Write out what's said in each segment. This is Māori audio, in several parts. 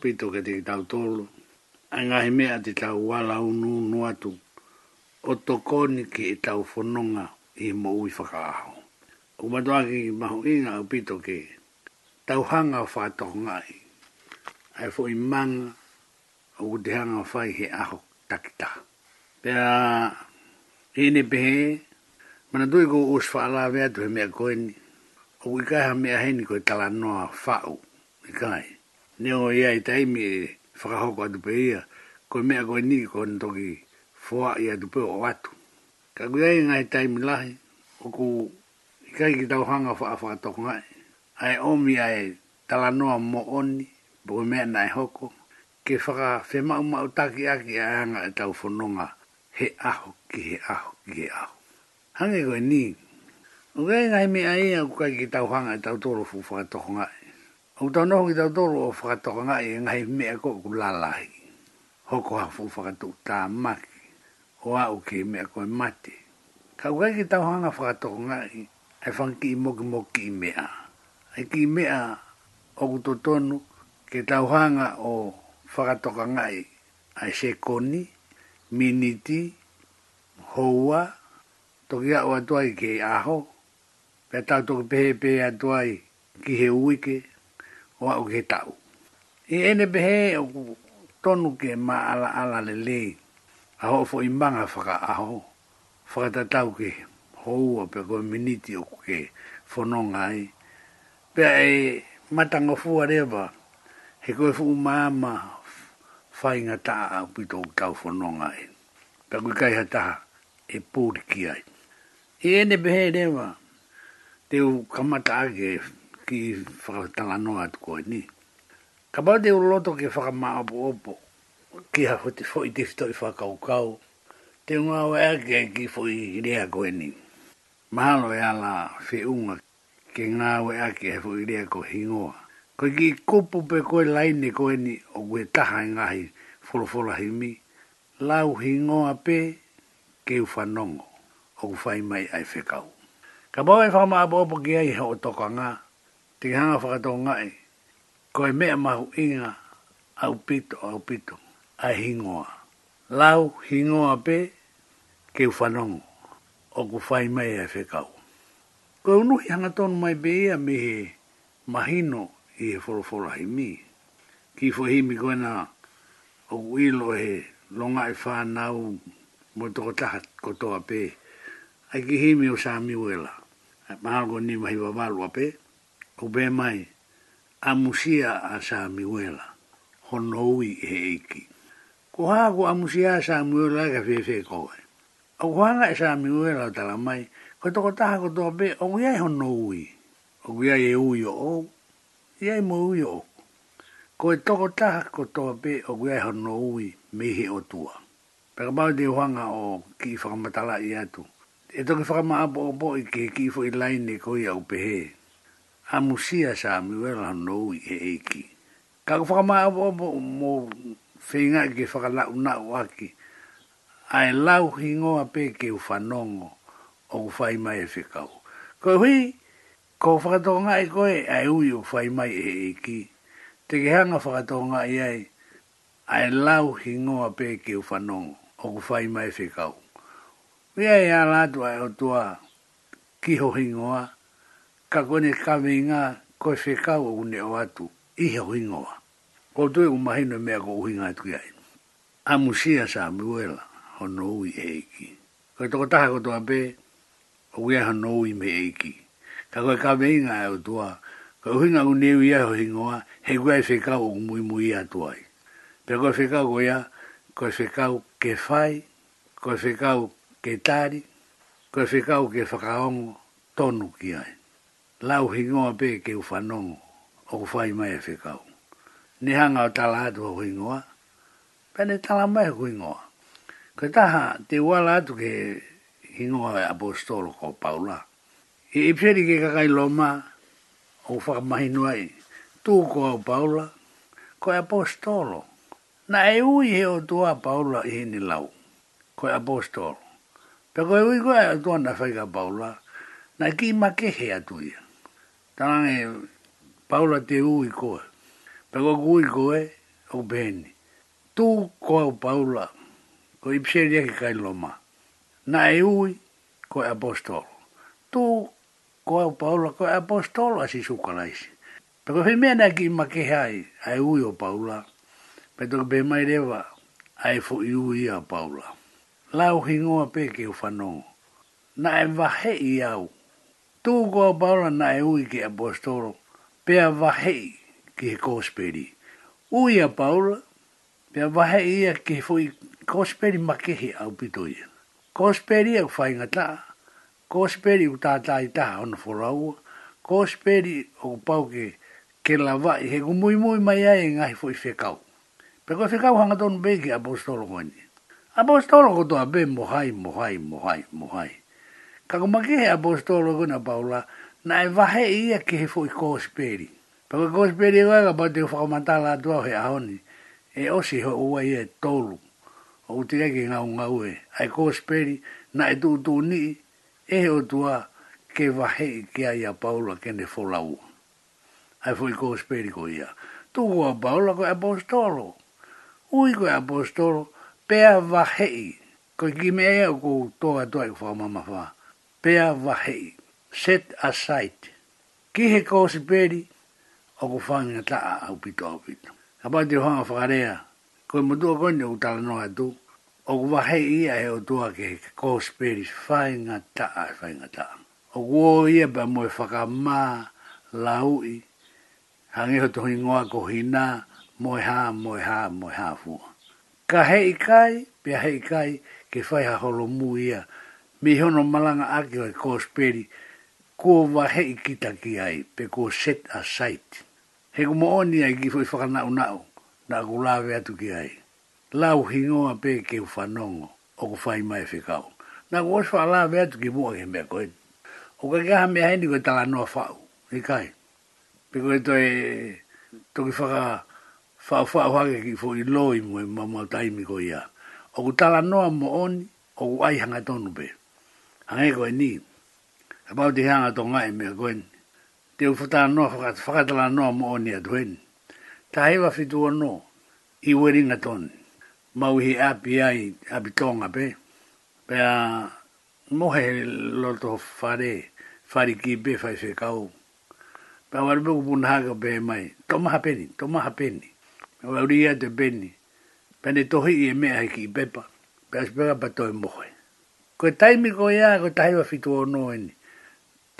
pito ke te tau tolo. Anga he mea te tau wala unu unu atu. O toko ni ke e tau whanonga i mo ui whakaaho. O matua ki maho inga o pito ke tau hanga o whātoko ngai. Ai fo i manga o te hanga o whai he aho takita. Pea hene pehe, mana tui ko us whaala vea tu he mea koeni. O i ha mea heni koe tala whau i kai ne o ia i taimi e whakahoko atu pe ia, ko mea koe ni ko na toki fua i atu pe o atu. Ka kuia i ngai taimi lahi, o ku i kai ki tau hanga wha a toko ngai, ai omi ai talanoa mo oni, po koe mea nai hoko, ke whaka whemau mau taki aki a anga e tau whanonga he aho ki he aho ki he aho. Hange koe ni, o kai ngai mea ia ku kai ki tau hanga e tau toro fu wha toko ngai, O tau noho ki tau toro o whakatoka ngai e ngai mea ko ku lalahi. Hoko hafu whakatoka tā maki. O au ke mea ko e mate. Ka ukai ki tau hanga whakatoka ngai e whanki i moki moki i mea. E ki mea o ku tonu ke tau hanga o whakatoka ngai a se koni, miniti, houa, toki au atuai ke aho. pe tau toki pehe pehe atuai ki he uike o au ke tau. I ene pehe o tonu ke ma ala ala le le, a ho fo imanga whaka aho, ta tau ke houa pe koe miniti o ke whanonga ai. Pea e matanga fua rewa, he koe fuu maama whainga ta a pito o tau whanonga ai. Pe koe kai hataha e pūriki ai. I ene pehe rewa, te u kamata ake e ki whakatanga noa atu koe ni. Ka bau te uroloto ki whakama apu opo, ki hako te whoi te fitoi whakaukau, te ngā wea ki e ki whoi rea koe ni. Mahalo e ala whiunga ke ngā wea ki e whoi rea koe hingoa. Koe ki kupu pe koe laine koe ni o koe taha e ngahi wholofola himi, lau hingoa pe ke uwhanongo o kufai mai ai whekau. Ka bau e whama apu opo ki ai ho toka ngā, te hanga whakatau ngai, ko e mea mahu inga au pito au pito, a hingoa. Lau hingoa pe, ke ufanongo, o ku whai mai e whekau. Ko unuhi hanga tonu mai be ia me he mahino i he wholofora hi mi. Ki fo hi na o ku ilo he longa e whanau mo toko taha kotoa pe. Ai ki himi mi o sa mi Mahalo ko ni mahi wa valua ape o be mai a musia a Samuela honoui e eiki. Ko haa ko a musia a Samuela ka fefe koe. O ko hanga e Samuela tala mai, ko toko taha ko toa be, o iai honoui, o iai e uio o, iai mo uio o. Ko e toko taha ko toa be, o iai honoui mehe o tua. Pera bau te hanga o ki i whakamatala i atu. E toki whakamaa po o po i ke ki i fo i laine ko i au pehee ha musia sa mi wela no i e eki ka ko fa ma mo mo feinga ke fa la una waki ai lau hingo a pe ke u fanongo o fai mai e fikau ko hui ko fa to nga i ko ai u u fai mai e eki te ke hanga fa to nga i ai ai lau hingo a pe ke u fanongo o fai mai e fikau Ia ia lātua e tua ki ho hohingoa, ka kone kawe ngā koe whekau o une o atu, i he huingoa. Ko tue u mahino mea ko uhinga atu iai. A musia sa amuela, hono ui e eiki. Koe toko taha kotoa pē, o uia hono ui me eiki. Ka koe kawe inga e tua, ko uhinga u neu iai ho hingoa, he kua e whekau o mui mui atuai. Pea koe whekau ko ia, koe whekau ke whai, koe whekau ke tari, koe whekau ke whakaongo tonu ki aina lau hingoa pe ke u whanongo o ku whai mai e whikau. Ni hanga o tala atu o hingoa, pene tala mai o hingoa. Ko taha te wala atu ke hingoa e apostolo ko paula. I ipseri ke kakai loma o ku whakamahi nuai, tu ko au paula, ko e apostolo. Na e ui he o tua paula i hini lau, ko e apostolo. Pe ko e ui ko e tua na whaika paula, na ki ma kehe atu ia tarange paula te ui koe. Pego ku ui koe, o bēni. Tū koe o paula, ko i pseri ake kai loma. Na e ui, koe apostolo. Tū koe o paula, koe apostolo asi sukalaisi. Pego he mea ki i makehai, ai ui o paula. Pego ke mai rewa, ai fu i ui a paula. Lau hingoa peke o whanongo. Na e vahe i au tu go bara na e ui ki apostolo, pe wahei ki he kōsperi. Ui a paura, pe wahei ia ki he fui kōsperi makehi au pitoia. Kōsperi au whainga tā, kōsperi u tātai tā ono whoraua, kōsperi au pau ke ke la vai he ko mui mui mai ai nga he foi fekau pe ko fekau hanga ton be ki apostolo ko apostolo ko to abe mo hai mo hai mo hai mo hai Ka ko make he apostolo kuna paula, na e vahe ia ke he fo i kōsperi. Pa ko kōsperi e wai ka pate u whakamantala atua he ahoni, e osi ho ua ia e tolu, o utika ke ngau ngau e. ai kōsperi, na e tū tū ni, e he otua ke vahe i ke a ia paula ke ne Ai fo i kōsperi ko ia. Tū kua paula ko apostolo, ui ko apostolo, pea vahe i, ko i kime ea e ko toa toa i whakamama whaa pea wahei. set aside. Ki he kōsi pēri, o ku whāngina taa au pito au pito. Ka pāti o hanga whakarea, koe mutua koine u tala noa tu, o ku vahei ia he o tua ke he kōsi pēri, whāinga taa, whāinga taa. O ku o ia pa moe whakamā, laui, hangi ho tohi ngoa ko hina, moe hā, moe hā, moe hā fua. Ka hei kai, pia hei kai, ke whai ha holo mu ia, me hono malanga ake o ko speri ko wa he ikita ki ai pe ko set aside he ko moni ai ki foi fakana una o na ko lave atu ki ai lau hingo a pe ke ufanongo o ko fai mai fekau na ko os fa lave atu ki mua ke mea koe o ka kaha mea hendi koe tala noa fau ni e kai pe koe toi toki faka fau fau hake ki foi loi mua mamau taimi koe ia o ko tala noa mo oni o ko ai hanga tonu pei ange ko ni about the hanga tonga e me goen te u futa no fa fa la no mo ni adwen ta hewa fi tu no i weri nga mau hi api ai api tonga pe pe a mo he lo to fare ki be fa se kau pe a warbe ku pun haga pe mai toma hapeni toma hapeni wa uri ya te peni pe tohi i e me ai ki pepa pe a spega pa toi mo koe taimi ko ia ko tahi wa fitu o no ini.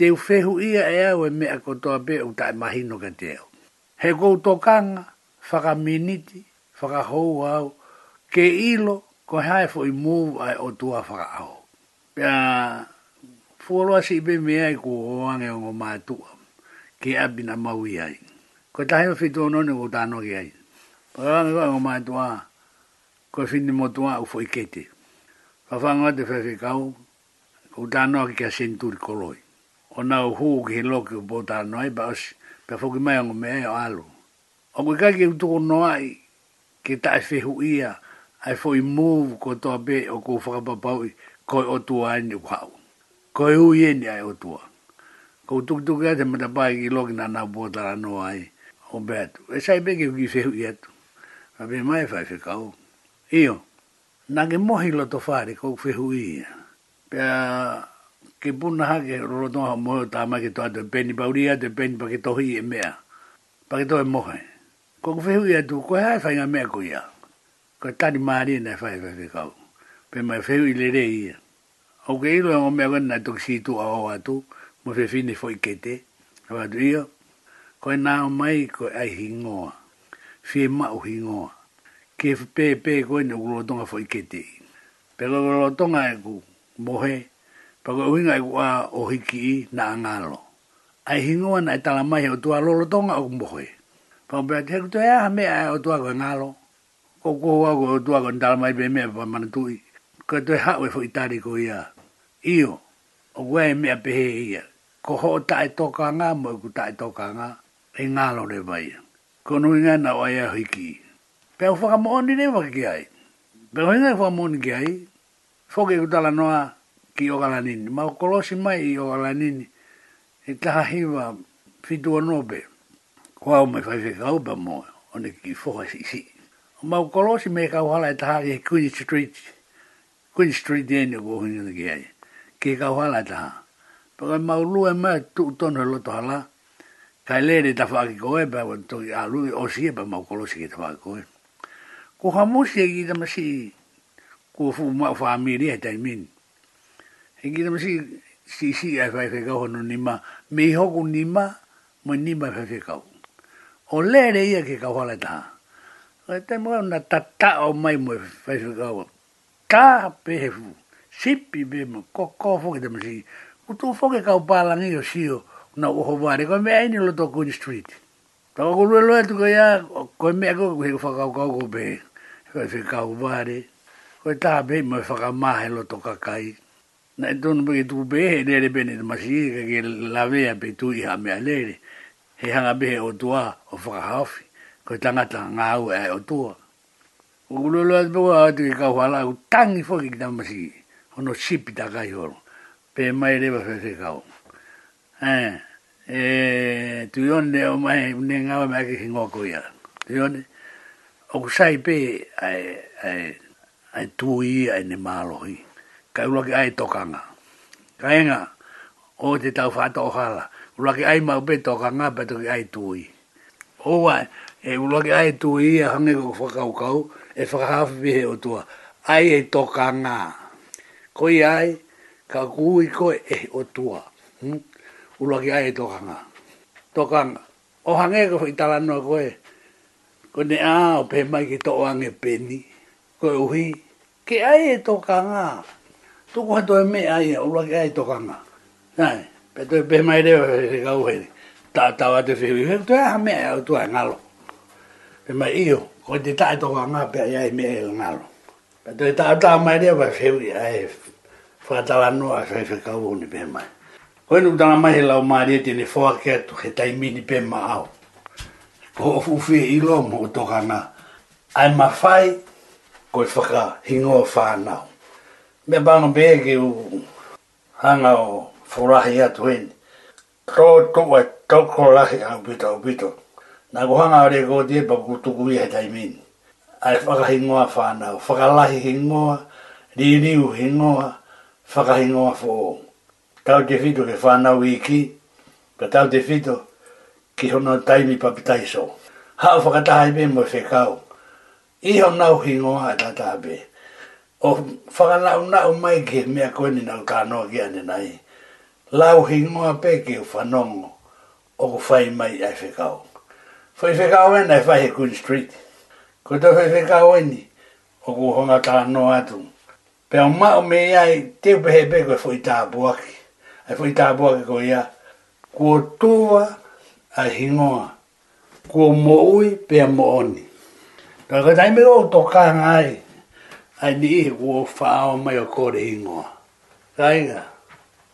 Te ufehu ia e au e mea kotoa pe u tae mahino ka te au. He kou tō kanga, whaka miniti, whaka hou au, ke ilo ko hae fo i mou ai o tua whaka au. Pea, fuoloa si ipe mea i ku hoange o ngō mātua, ke abina mau i ai. Ko tahi wa fitu o no ni ko tāno ki ai. Pagalame kua ngō mātua, ko fini motua u fo i ketea a whanga te whewe kau, kou tānoa ki kia senturi koloi. O nau huu ki he loki o bota i baos, pia whoki mai ango mea e o alo. O kui kai ki utuko noa i, ki ta e whehu ia, ai fo i move ko toa be o kou whakapapau i, koi o tua ane u hau. Koi hui ene ai o tua. Kou tukutuki a te matapai ki loki na nau bota anoa i, o bea E sai beke ki whehu i atu. Ape mai whai whekau. Iyo. Iyo nange mohi la to fare ko fe hui pa ke bun ha ke ro to ha mo ta ma ke to de ben bauria de ben pa ke to hi e mea pa ke to e mohi ko fe hui tu ko ha fa nga mea ko ya ko ta ni ma ni na fa fa fe ka pe ma fe hui le re i o ke i lo o mea na to si tu a o a tu mo fe fini foi ke te ko e na mai ko e ai hingo fi ma o hingoa ke pe pe ko ina ulo tonga fo ikete pe ko ulo tonga e ku mohe pa ko winga e ku a o hiki i na angalo ai hingua na itala e mai o tua lolo tonga o mohe pa pe te ku te a me a e o tua ko angalo ko ko wa ko tua ko itala mai pe me pa manatu i ko te ha we fo itali ko ia io o wae me a pe he ia ko ho ta e toka nga mo ku ta e toka nga e ngalo re vai ko nui nga na o ia hiki i pe au whaka moni ne wake ki ai. Pe au hinga whaka moni ki ai, whoke ku tala noa ki o galanini. Ma o kolosi mai i o galanini, e taha hiwa fitua nobe, kua au mai whaife ka upa mo, o ne ki whoka si si. Ma o kolosi me ka uhala e taha ki Queen Street, Queen Street e ne kua hinga ki ai. Ki ka uhala e taha. Pe kai ma ulu e mai tu tono e loto hala, kai lere ta whaki koe, pe kai alu e osie pa ma o kolosi ki ta whaki koe ko ha mo se gi da masi ko fu ma fa mi ri e ta min he gi da masi si si a fa fe ga no ni ma me ho ku ni ma mo ni ma fa e fe ka o le re ia ke ka ho la ta ko te mo na ta ta o mai mo fa fe ka ho ka pe fu si pi be mo ko ko fu ke da masi ku tu fo ke ka pa la ni o si o na o ho ba re ko me ai ni lo to ku ni street Tako kuru e loe tuko ia, koe mea koe kuhiko whakau kau kou pehe. Koe whi kau wāre. Koe tā pē mai whakamāhe lo tō kakai. Nā e tōnu pēki tū pē he nere pēne te masi i ka ke lawea pē tū i hamea lere. He hanga pē o tuā o whakahawhi. Koe tangata ngā au e o tuā. O kulolo atu pēkua atu ki kau hala au tangi whaki ki tā masi i. Hono sipi tā kai horo. Pē mai rewa whi whi kau. Eh, tu yon de o mai, ne ngawa mai ki hingoko ia. Tu yon de? au sai pe ai ai ai tu i ai ne malo i kai lo ai tokanga kai nga o te tau fa to hala lo ki ai mau pe tokanga pe to ai tu i o wa e lo ki ai tu i a e hange ko fa kau kau e fa hafu bi he o tua ai ai e tokanga ko i ai ka ku i ko e o tua hm ki ai e tokanga tokanga o hange ko fa tala no ko e ko ne a o pe mai ki to ange peni ko e uhi ke ai e to kanga to ko to me ai o la ke ai e to kanga nai pe to pe mai re ga uhi ta ta wa te fi he a me o e to angalo pe mai io ko te ta to nga pe ai ai me o ngalo pe to ta ta mai de va fi uhi ai fa ta la no a fi fi ka uhi pe mai ko nu da mai la o mai te ne fo ke to ke tai mi ni pe mai au ko o fu fi i lo mo to kana ai ma fai ko i faka hingo fa na me ba no be ge u hanga o fora atu en ro to wa to ko la hi a bito bito na go hanga re go die ba ku tu ku i hetai min ai faka hingo fa na faka la hi hingo ri ri u hingo faka hingo fo tau te fito ke fa na wiki ka tau te fito ki hono taimi papitai so. Hau whakatahai me mo whekau. I hon nau hingoa e tatahabe. O whakalau nau mai ki mea koeni nau kānoa ki ane nai. Lau hingoa pe ki u whanongo o ko whai mai ai whekau. Whai whekau ena e whai he Queen Street. Ko te whai whekau eni o ko honga kānoa atu. Pe o mao me iai te upehe pe koe whai tāpuaki. Ai whai tāpuaki ko ia. Ko tūa a hingoa. Kua mo'ui pe a mo'oni. Ka ka taime o to ka ngai, a ni i kua whao mai o kore hingoa. Ka inga,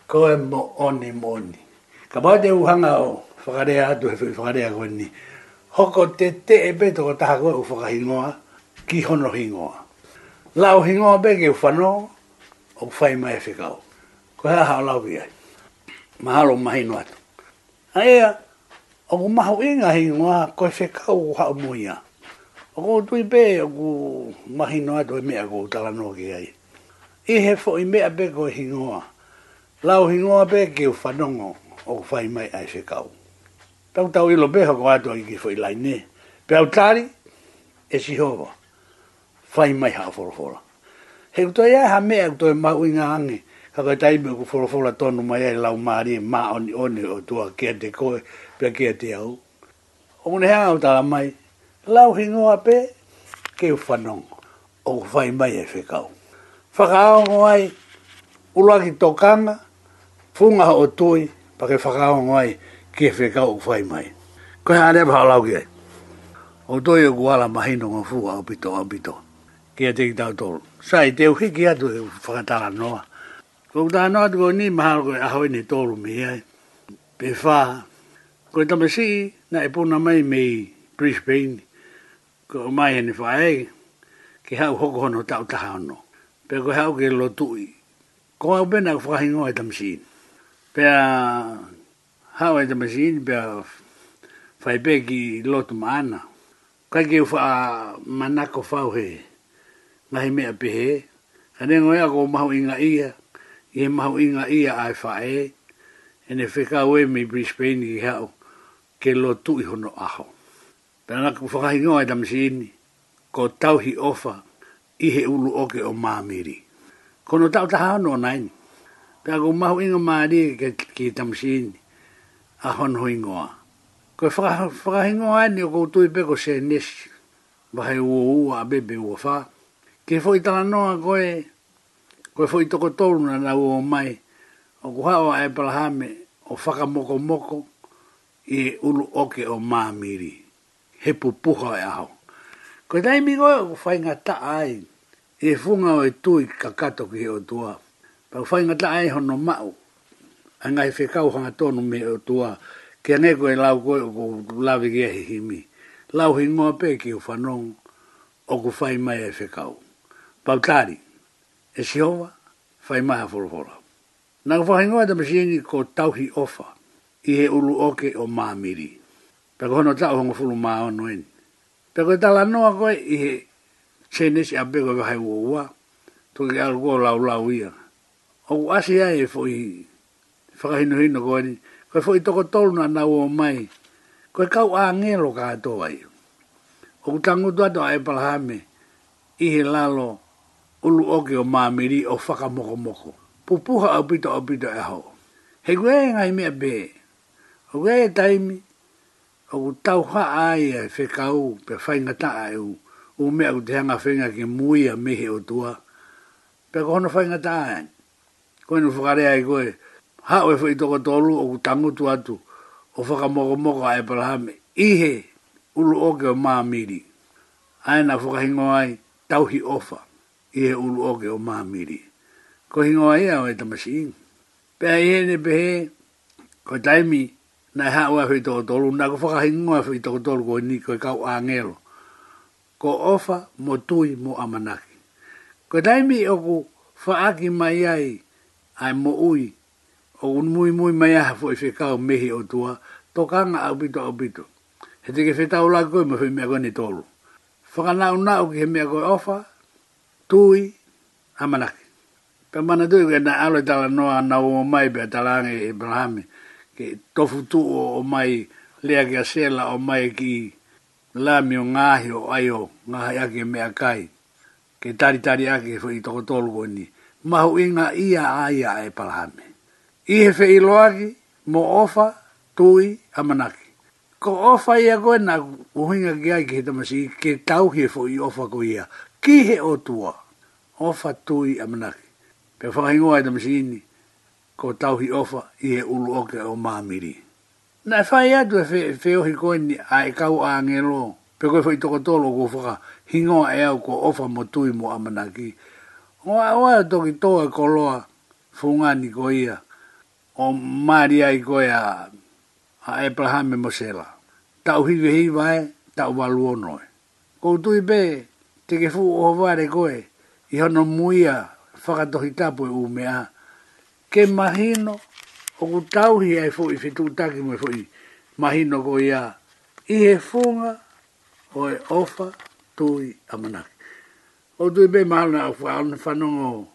ko e mo'oni mo'oni. Ka pa te uhanga o, whakarea atu he whakarea koe ni, hoko te te e peto ko taha koe u whakahingoa, ki hono hingoa. Lau hingoa peke u whanoa, o whai mai e whikau. Ko hea ha lau ki ai. Mahalo mahinu atu. Aia, o ko maho inga hi ngā koe whekau o hao muia. O ko tui pē o mahi noa tui mea ko tala no ki ai. I he fo i mea pē koe hi ngā. Lau hi ngā pē ki o whanongo o ko whai mai ai whekau. Tau tau ilo pē hoko ato i ki fo i lai ne. Pē tāri e si hova. Whai mai hao forofora. He kutoi ai ha mea kutoi mahu inga angi. mai hao forofora haka taimi ku forofora tonu mai ai lau maari ma oni oni o tua kia te koe pia kia te au. O mune hanga o tala mai, lau hingoa pe, ke u whanong, o ku whai mai e whekau. Whaka aongo ai, uluaki tokanga, funga o tui, pa ke whaka aongo ai, ke whekau o ku whai mai. Koe hane paha lau kia. O tui o kuala mahino ngon fuga o pito o pito. Kia te ki tolu. Sai, te uhiki atu e whakatala noa. Ko ta no at ni mahal ko a hoi ni toru mi ai. Pe fa. Ko ta me si na e puna mai mi me Brisbane. Ko mai ni fa ai. Ke hau hoko hono tau ta hano. Pe ko hau ke lo tui. Ko a bena ko fa hingo ta me Pe a hau e ta me si ni pe fa i pegi lo tu maana. Ka ke ufa manako fau he. Nga hi mea pe he. Ka nengo ea ko mahu inga Ia i he inga ia ai whae, e ne whika ue mi Brisbane i hau, ke lo tu i hono aho. Pena ku whakahi ngoi damsi ini, ko tauhi ofa i he ulu oke o māmiri. Kono tau taha anu o naini, pena ku mahu inga maari ke, ke damsi ini, a hono hui ngoa. Ko whakahi ngoi ani o koutu i peko se nesi, vahe ua ua a bebe ua whaa, ke whoi tala noa koe, koe fo'i tokotolu na nau o mai o ku hao a e Abrahame o whakamokomoko i e ulu oke o mamiri He pupuha e aho. Koe tai mingoe o whai ngata ai e funga o e tui kakato ki o tua. Pa whai ngata ai hono mau anga ngai whekau hanga tonu me o tua ke ane e lau koe o ku lawe ki ahi himi. Lau hi ngoa pe ki o whanong o ku whai mai e pa tari e si fai maha furuhora. Nā ka whahingoa ta masiengi ko tauhi ofa i he ulu oke o māmiri. Pea ko hono tā o hongo furu mā ono eni. Pea ko tala noa koe i he tēnesi a beko e hai uoua, tuki ke alu kua lau lau ia. O ku asi ai e fōi whakahino hino koe ni, koe fōi toko tolu na nā uo mai, koe kau a ngelo kā toa ai. O ku to tuatua e palahame i he lalo kua ulu oke o maamiri o faka moko moko. Pupuha o pito o pito e ho. He gwe e ngai mea be. O gwe e taimi. O ku tau ha ai e whe kau pe whai ngata e u. O mea ku te hanga whenga ke mui a mehe o tua. Pe ko hono whai ngata ai. Koe nu whakarea ai koe. Ha oe whai toko tolu o ku tango tu atu. O faka moko moko a e palahame. Ihe ulu oke o maamiri. Aina whakahingo ai tauhi ofa i e ulu oke o mahamiri. Ko hingoa ia o e tamasiin. Pea i hene pehe, ko taimi, na e haua hui toko tolu, na ko whaka hingoa hui toko tolu ko ni ko e kau a Ko ofa mo tui mo amanaki. Ko taimi o ku whaaki mai ai, ai mo ui, o un mui mui mai aha fo i kau mehi o tua, to kanga au bito au bito. He teke whetau lai koe mo hui mea koe ni tolu. Whakanau nao ki he mea koe ofa, tui amanaki. Pe mana tui ke na alo tala noa na o mai pe talange e brahami. Ke tofu tu o o mai lea ke asela o mai ki lami o ngahi o ayo ngahi ake mea kai. Ke tari tari ake fo e i toko tolu ko ni. Mahu inga ia aia e brahami. Ihe fe iloaki mo ofa tui amanaki ko ofa ia koe na uhinga ki ai ki ke tauhi e fo i ofa ko ia kihe o tua, ofa tui amanaki. Pe whahingoa i tamasini, ko tauhi ofa i he ulu oke o māmiri. Na whai atu e whe, whe ohi koini a e kau a ngelo, pe koe whai toko tolo ko whaka, hingoa e au ko ofa mo tui mo amanaki. Oa oa e toki toa e koloa loa, whungani ko ia, o Maria ai koe a, a Abraham e Mosela. Tau hiwe hiwa e, tau walu onoe. Ko tui pe, te ke fuu o vare koe, i hono muia whakatohi tapu e umea. Ke mahino, o ku tauhi ai fuu i fitu taki mui fuu i mahino ko ia, i he funga o e ofa tui amanaki. O tui be mahalana au wha anu whanongo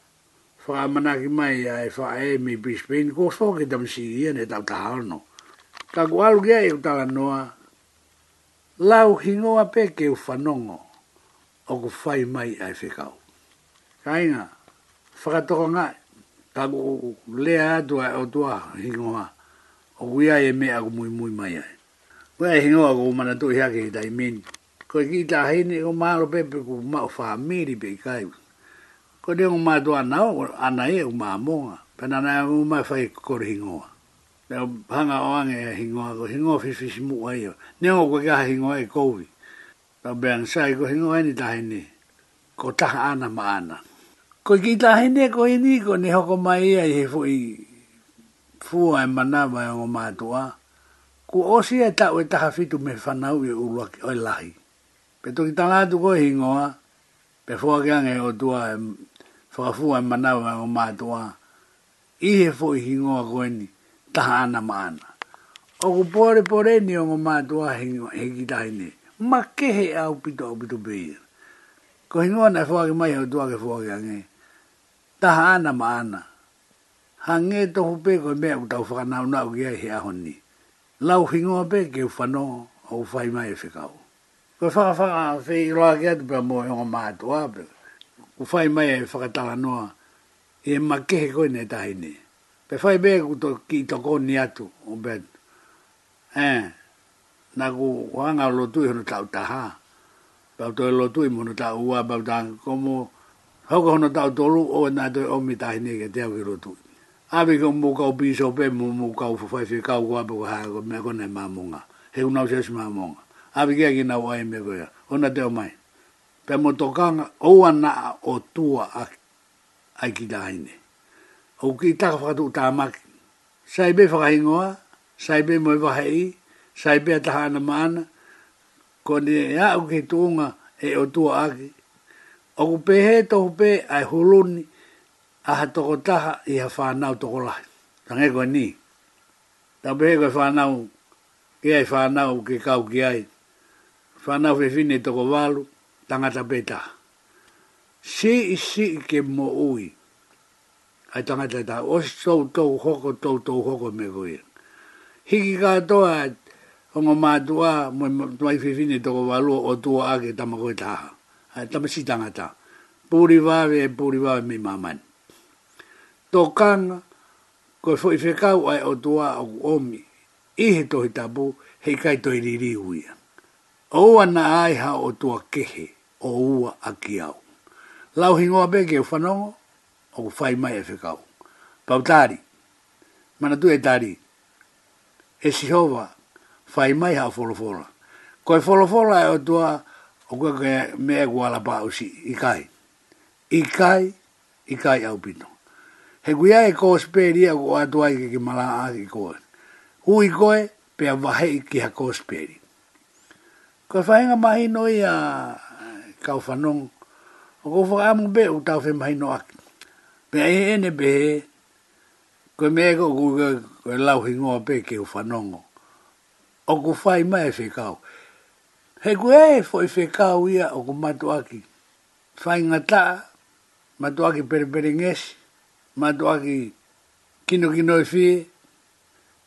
whakamanaki mai a e wha e mi bispein, ko whoke tamisi i ane tau tahano. Ka ku alu kia e utala noa, lau hingoa peke u whanongo o ko fai mai ai whekau. Kainga, whakatoko ngā, ka ko lea atua o tua hingoa, o ku iai e mea ko mui mui mai ai. Ko ai e hingoa ko mana tui hake i tai min, ko i ki tā ko maro pepe ko mao wha miri pe i kai. Ko te o tua nao, ana e o mā monga, pena nai o mā whai kore hingoa. Nei o hanga o ange e hingoa ko, hingoa fifishi mua ia. Nei o kwa kaha hingoa e kouwi. Ka bēng sai ko hingo eni tahini. Ko taha ana ma ana. Ko ki ni e ko ini ko ni hoko mai ia i hefo i fua e manawa e o mātua. Ko osi e tau e taha fitu me whanau i ulua ki oi lahi. Pe toki tangatu ko a. Pe fua ki e o tua e whakafua e manawa e o mātua. I hefo i hingoa ko eni taha ana ma ana. O pore pore ni o mātua hingoa hegi ni ma kehe au pito au pito pia. Ko hingua na fuake mai au tuake fuake ange. Taha ana ma ana. Ha nge tohu pe koe mea u tau whakanao nao ki ai he ahoni. Lau hingua pe ke ufano o ufai mai e whikau. Ko whaka whaka whi roa ki atu pia mo e honga mātu ape. Ufai mai e whakatala noa. E ma kehe nei ne tahine. Pe whai bea ku to ki to koni atu o bet. Eh na ku wanga lo tu hono tau taha bau to lo tu mono tau wa bau dan komo hoko hono tau tolu o na de o mi tai ni ke de wi lo tu a bi ko mo ka bi so pe mo mo ka fu fai fi ka wa bu ha ko e me ko ne ma monga he una ses ma monga a bi ke ki na wa me ko ya ona de o mai pe mo to kan o ana o tua a ai ki dai ni o ki ta fa tu ta mak sai be fa ingoa sai be mo va hei sai pe ta hana mana ko ni ya e o ke tunga e o tu aki o ku pe he to pe ai huluni a ha to kota i ha fa na to kola tange ko ni ta pe ko fa na ke ai fa na u ke kau u ai fa na ve fine to ko valu tanga ta pe ta si si ke mo ui ai tanga ta o tou to ho tou to to me voi hiki ka to ai Hongo mā dua, mō mai whiwhine toko walua o tua ake tama koe taha. Hai tama si tangata. Pūri wāwe e pūri wāwe mi māman. Tō kanga, koe fōi whekau ai o tua o omi. Ihe tohi tapu, hei kai tohi riri huia. Oua na ai ha o tua kehe, o ua a kiau. Lau hingoa peke o whanongo, o whai mai e whekau. Pau tāri, mana tu e tāri. E si e si hova, fai mai ha folofola. folo folofola e o tua o kua kua mea e kua pa usi, i kai. I kai, i kai au pito. He kuia e koe speria kua atua i ke mala a ki koe. Hui koe, pea vahe i ki ha koe speri. Koe whaenga mahi noi a eh, kau whanong, o koe whaka amu be u tau whi mahi noa ki. Pea e ene be, koe mea kua kua lau hingoa pe ke u whanongo o ku fai mai e whekau. He ku e fo e whekau ia o ku matuaki. Fai ngata, matuaki perepere ngesi, matuaki kino kino e whie,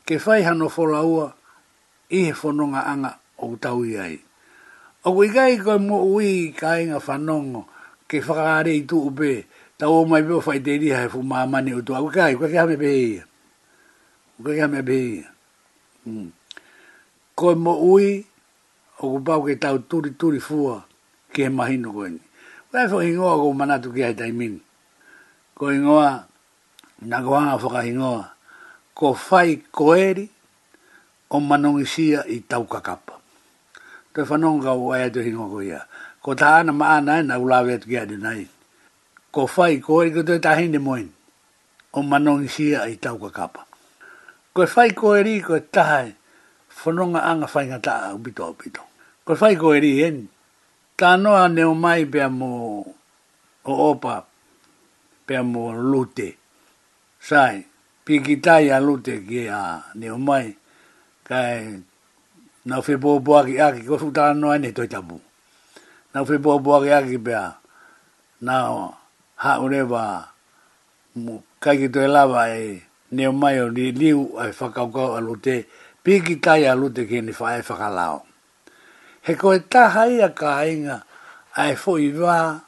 ke fai hano fora ua, i he whanonga anga o ku tau ia i. O ku ikai koe mo ui ka inga whanongo, ke whakare i tu upe, ta o mai pio fai te riha e fumamani o tu. O ku kai, kwa ke hame pe ia. Kwa ke hame pe ia. Mm ko mo ui o ku pau ke tau turi turi fua ke he mahino koe ni. Wai fo hingoa ko manatu ki hai taimini. Ko hingoa, na ko hanga whaka hingoa, ko fai koeri o manongisia i tau kakapa. To e whanonga ka wai atu hingoa ko ia. Ko ta ana maana e na ulawe atu ki hai nai. Ko fai koeri ko te tahine moen o manongisia i tau kakapa. Ko fai koeri ko tahai, e, fononga anga fai ta a upito a upito. Ko fai ko eri hen, ta noa neo mai pia mo o opa, pia mo lute. Sai, pikitai a lute ki a neo mai, kai nau fe bo bo aki ko su ta noa ne toi tabu. Nau fe bo bo aki aki pia, nau ha ureba, mo kai ki toi lava e, Neo mai o ni liu ai whakaukau alo te, piki tai alu te kene whae whakalao. He koe taha ia ka inga ai fo i wā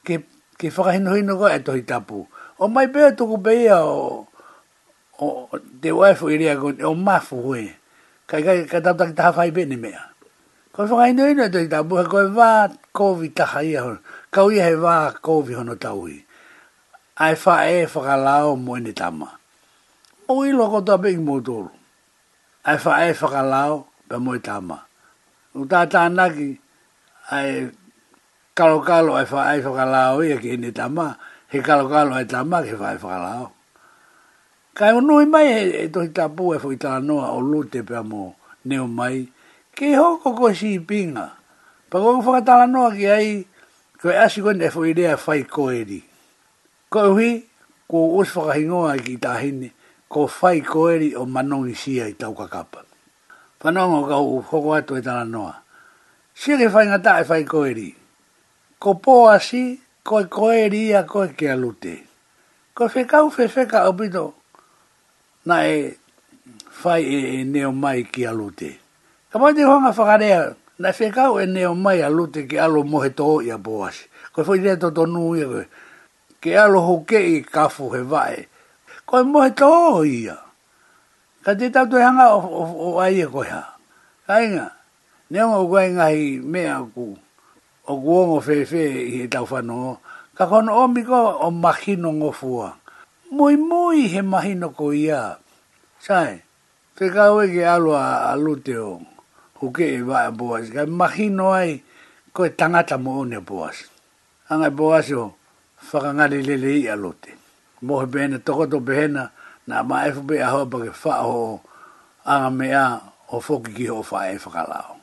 ke, ke whakahino hino koe e tohi tapu. O mai pēr tuku pēia o, o te waifu i rea koe o mafu hui. Kai kai kai tau taki taha whae pēne mea. Koe whakahino hino e tohi tapu he koe wā kovi taha ia hono. Kau ia he wā kovi hono tauhi. Ai wha e whakalao moene tama. O i loko tō pēki mō tōru ai fa ai fa kalao pe moi tama. U tata ki ai kalo kalo ai fa ai fa kalao ia ki ini tama. He kalo kalo ai tama ki fa ai fa kalao. Kai o nui mai e, e tohi tapu e fo itala noa o lute pe amo neo mai. Ke ho ko si pinga. Pa fo fa la noa ki ai koe asi kwenye e fo idea ko koe di. Koe hui ko uus fa kahingoa ki tahini ko fai ko eri o manongi sia i tau kakapa. Whanongo ka hu hoko atu e tana noa. Sia ke fai ngata e fai ko eri. Ko po asi, ko e ko eri a ko e ke alute. Ko fe kau fe fe ka na e fai e, e, neo mai ki alute. Ka mai te honga whakarea, na fe kau e neo mai alute ke alo mohe toho i a po asi. Ko fai reto tonu i a koe. Ke alo hoke i kafu he vae ko mo to ia ka te tau te hanga o, o, o aia ko ha ka inga ne o ko inga i mea ku o guongo fefe i e tau no ka kono o miko o mahino moi moi mui he mahino ko ia sai te kawe ke alo a, a lute o huke e wa a boas ka mahino ai ko e tangata mo ne boas anga boas o whakangare lele i a lute mo he bene toko to behena na ma e fu be a ho ba ke fa ho a me a o fo ki ki ho fa e fa ka lao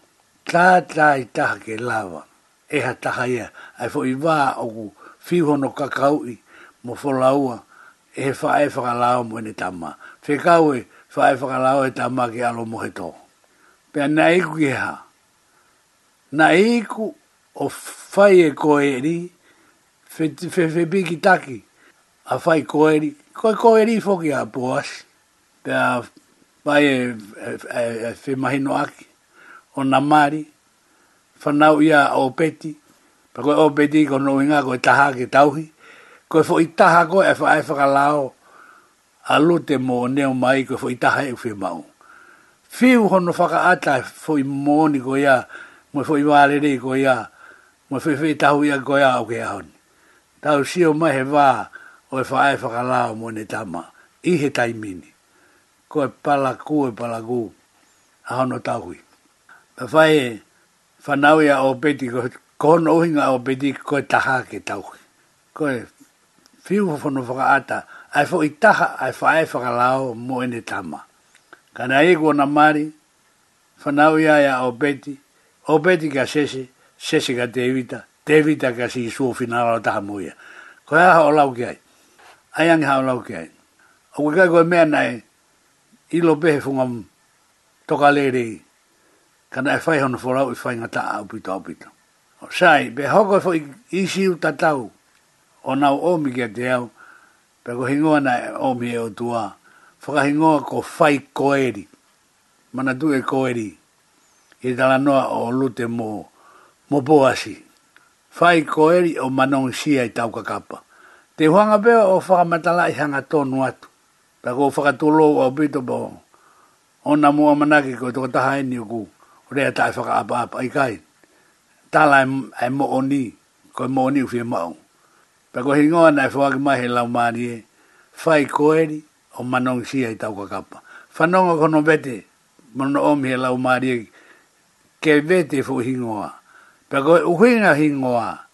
ta ta i ta ke lava e ha ta ha e fo i va o ku fi ho no ka ka i mo fo la ua e fa e fa ka lao mo ni ta ma fe ka u fa e fa ka lao e ta ma ki a mo he to pe na i ku ki ha na i ku o fa e ko e ri Fe, fe, fe, fe, fe, fe, fe, a fai koeri, koe koeri i fwki a boas, pe a fai e, e, e, e mahino aki, o na mari, whanau i a o peti, koe o i kono inga koe taha ki tauhi, koe fwki i taha koe e fwa e a lute mo neo mai koe fwki i taha e fwi mau. Fiu hono whaka ata fwki mooni koe ia, mo fwki wārere koe ia, mo fwki fwki tahu ia koe ia o ke ahoni. Tau sio mai he vaa, o e whae whakalao mo ne tama, i he taimini, ko e palaku e palaku a hono tahui. Pa whae whanaui a o ko kono uhinga o peti, ko e taha ke tahui. Ko e whiu whanu whakaata, ai fo i taha ai whae whakalao mo e ne tama. Kana e kua namari, whanaui a ia o peti, o peti ka sese, sese ka tevita, tevita ka si suo finala o taha muia. Ko e aha o lau ki ai ai ang hau lau kei. O kai kai koe mea nei, ilo pehe fungam toka lere, kana e whai hono whorau i whai ngata aupito aupito. O sai, pe hoko e fo i siu tatau, o nau omi kia te au, pe ko hingoa nei omi e o tua, whakahingoa ko whai koeri, mana tu e koeri, i tala noa o lute mo, mo boasi. Whai koeri o manong sia i tau kakapa. Te huanga pe o faka matala i hanga tonu atu. Ta ko faka tolo o bito bo. Ona mua ki ko toko taha eni ku. O rea ta faka apa apa i kai. Tala e, e mo oni. Ko e mo oni ufie mao. Ta ko hingoa na e fwaki mai he lau maari e. Fai koeri o manong sia i tau kakapa. Fanonga kono vete. Mano omi he lau maari e. Ke vete fu hingoa. Ta ko uhinga hingoa. Ta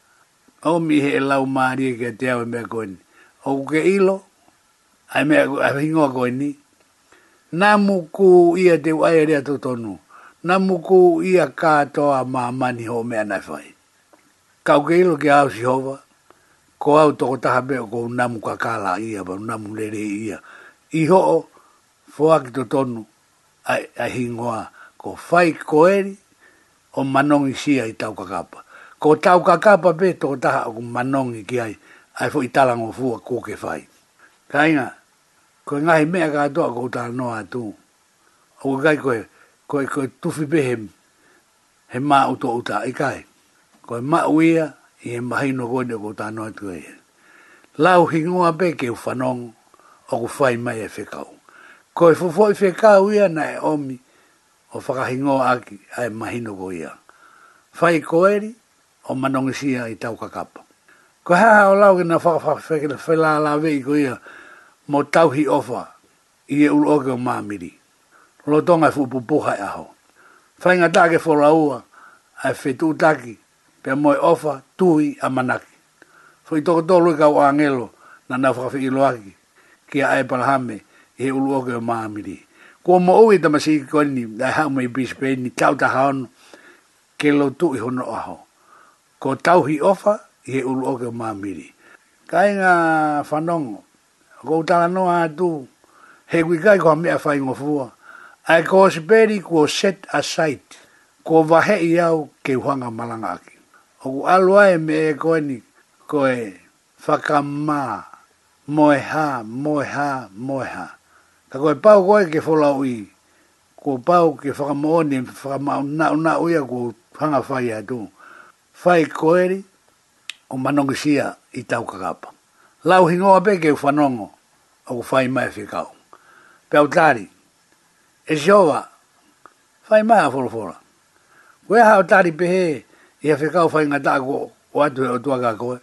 o mi he lau mahari e te ao e mea koe O ke ilo, ai me koe, ai hingoa koe ni. Nā muku ia te wai rea tō tonu. Nā muku ia kātoa mahamani ho mea nai whai. Kau ke ilo ke au si hova, ko au toko taha mea ko nā muka kāla ia, pa nā mulere ia. I ho o, fua ki tonu, ai, ai hingoa, ko whai koeri, o manongi sia i tau kakapa ko tau ka kapa pe to taha aku manongi ki ai, ai fo itala ngō fua kūke whai. Ka inga, koe ngahi mea ka atoa ko utala noa atu. O kai koe, koe koe tufi pe he, he mā uto uta i e kai. Koe mā uia i he mahino koe ne ko utala noa atu ai. E Lau hingua pe ke ufanong o ku whai mai e whekau. Koe fufo i e whekau ia na e omi o whakahingoa aki ai mahino koe ia. Whai koeri, o manongisia i tau kakapa. Ko hea hao lau ki na whakawhawhi whela la vei ko ia mo tauhi ofa i e ulo oke o māmiri. Lo tonga e fupupuha e aho. Whainga tāke whora ua a e whetu tāki pe moe ofa tuhi a manaki. Whai toko tolu i kau angelo na na whakawhi i loaki ki a e palahame i e ulo oke o māmiri. Ko mo ui tamasiki koni da hau mei bispeni tau ta haono ke lo tuhi hono aho ko tauhi ofa e he ulu oke o mamiri. Kai ngā whanongo, ko utala noa atu, he kui kai ko hamea whai ngofua, ai ko osiperi ko set aside, ko vahe i au ke huanga malanga aki. O ku alua me e koeni, ko e whakamā, moe ha, moe ha, moe ha. koe pau koe ke wholau i, ko pau ke whakamooni, whakamau na uia ko hanga whai atu fai koeri o manongisia i tau kakapa. Lau hingoa peke u whanongo o ku fai mai whikau. Pau tari, e siowa, fai mai a wholofora. Koe hao tari pehe i a whikau fai ngata o atu e o tuaka koe.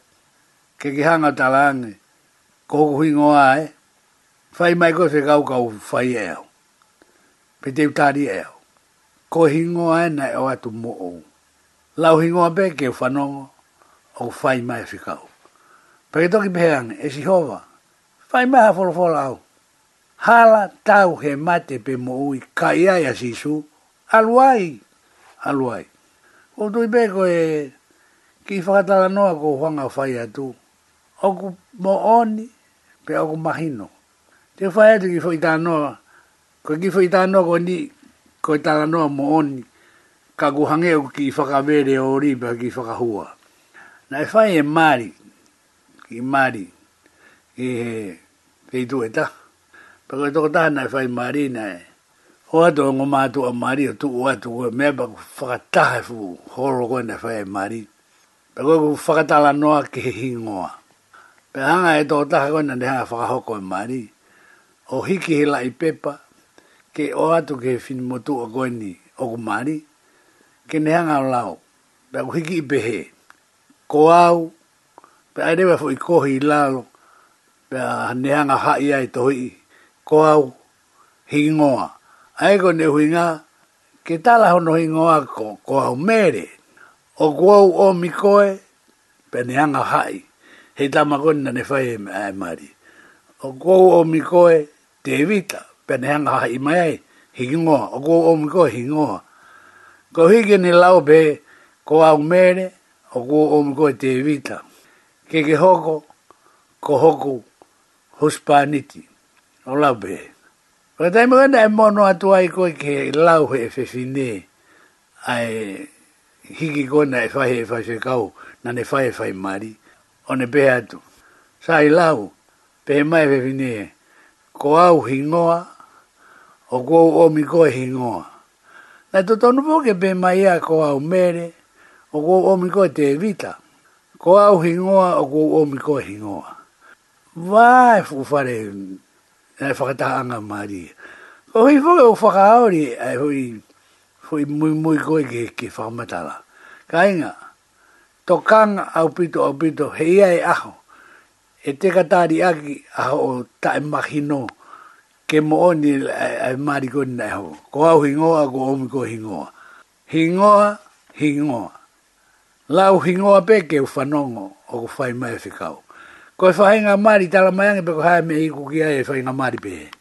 Ke ki hanga talaange, koko hingoa e, fai mai koe whikau kau fai eo. Pe teo tari eo. Ko hingoa e na e o atu mo lau hingoa pe ke whanongo o whai mai whikau. Pa ke toki pehang e si hova, whai mai ha wholawhola au. Hala tau he mate pe mo ui kai ai a sisu, aluai, aluai. O tui pe ko e ki whakatala noa ko whanga whai atu, oku mo oni pe oku mahino. Te whai atu ki whai tā noa, ko ki whai tā noa ko ni, ko tala noa mo oni, ka guhange o ki whakamere o riba ki hua. Na e whai e Māori, ki mari, ki he peitu e ta. E Paka e toko tāna e fai Māori na e. O ato ngō mātu a Māori o tuku atu o mea paku whakataha e fuu horo koe na e whai e Māori. Paka e whakatala noa ki he hingoa. Pe hanga e toko taha koe na ne hanga whakahoko e Māori. O hiki he lai pepa, ke o ato ke whinimotu a koe ni o ku ke ne hanga lao, da ku hiki i pehe, ko au, pe ai rewa fuk i kohi i lalo, pe a ne hanga hai ai tohi, ko au, hiki ngoa. Ai ko ne hui ngā, ke tala hono hiki ngoa ko, ko au mere, o ko au o mi koe, pe ne hanga hai, he tama koni na ne fai e, e mari. O ko au o mi koe, te vita, pe ne hanga hai mai ai, hiki ngoa, o ko au o mi koe, hiki ngoa, ko hige ni lau be ko au mere o ku o mko e te vita. Ke ke hoko, ko hoku huspaniti o lau be. Ko tai mwena e mono atu ai koe ke lau he e fefine ai hiki kona e fai e fai se kau na ne fai e fai mari o ne pe atu. Sa i lau, pe mai e fefine ko au hingoa o kou omi koe hingoa. Na to tonu po ke pe mai a ko au mere, o ko omi ko te evita. Ko au hingoa, o ko omi ko hingoa. Vai fu fare, e whakata anga mari. Ko hui fu ke o whakaori, e hui, hui mui mui koe ke, ke whakamatala. Ka inga, to kang au pito au pito, he ia e aho. E te katari aki aho o ta e ke mo oni ai eh, eh, mari ko nai ho ko au hingoa ko omi ko hingoa hingoa hingoa la u hingoa pe ke ufanongo o ko fai mai fikau ko fai e nga mari tala mai pe ko hai mei ku ki ai fai e nga mari pe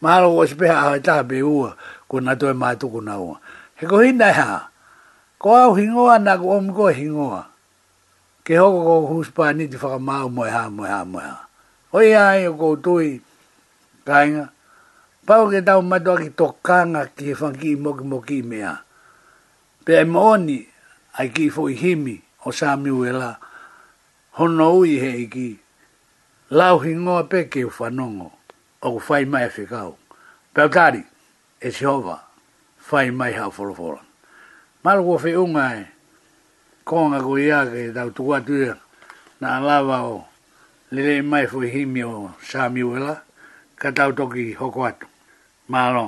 maro ko se pe ha e ta be u ko na to ma tu ko na u he ko hinda ha ko au hingoa na ko omi ko hingoa ke ho ko huspa ni di fa mau mo ha mo ha mo ha oi ai ko tui kainga. Pau ke tau matua ki tokanga ki he whanki i moki moki i mea. Pe e mooni ai ki fo i himi o Samuela. Hono ui he i ki. Lau hi ngoa pe ke u o ku whai mai a whikau. Pau tari, e si hova, whai mai hau wholoforo. Malu kua whi unga e, konga ku ia ke tau tukua tuia na alawa o lele mai fo o Samuela. Samuela ka tau toki hoko atu. Mahalo.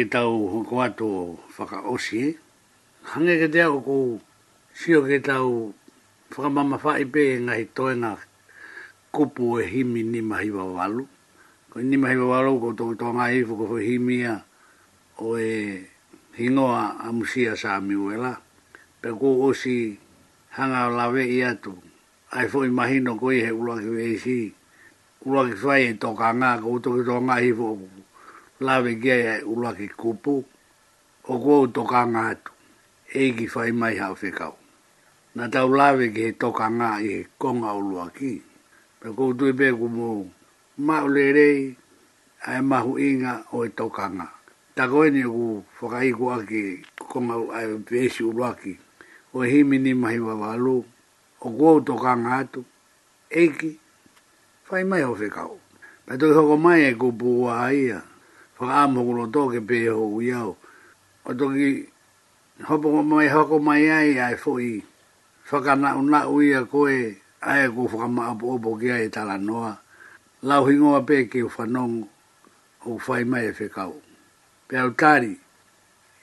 ki tau hoko ato whakaosi e. Hange ke te ako ko sio ke tau whakamama whaipe e ngahi toi ngā kupu e himi ni mahi wawalu. Ko ni mahi wawalu ko tō tō ngā hifu ko himi a o e hingoa a musia sa a miwela. Pe ko osi hanga o lawe i atu. Ai fo i mahino ko i he uloa ki si. Uloa ki whai e tō ka ngā ko tō ngā hifu lawe gea e ulua ki kupu, o kua u toka ngā atu, e ki whai mai hau whekau. Nā tau lawe ki he toka ngā i he konga ulua ki, pe kua u tui pēku mō mau le rei, a e mahu inga o e toka ngā. Tā koe ni u whakaiku aki konga u ae pēsi ulua ki, o e himi ni mahi wa walu, o kua u toka ngā atu, e ki whai mai hau whekau. Pe tui hoko mai e kupu ua aia, whakaam hoko no tō ke pēhe hoko iau. O tōki hopo mai hoko mai ai ai fō i whakana una ui a koe ai ko whakama apu opo ki ai tala noa. Lau hingoa pē ke u whanong whai mai e whekau. Pē au tāri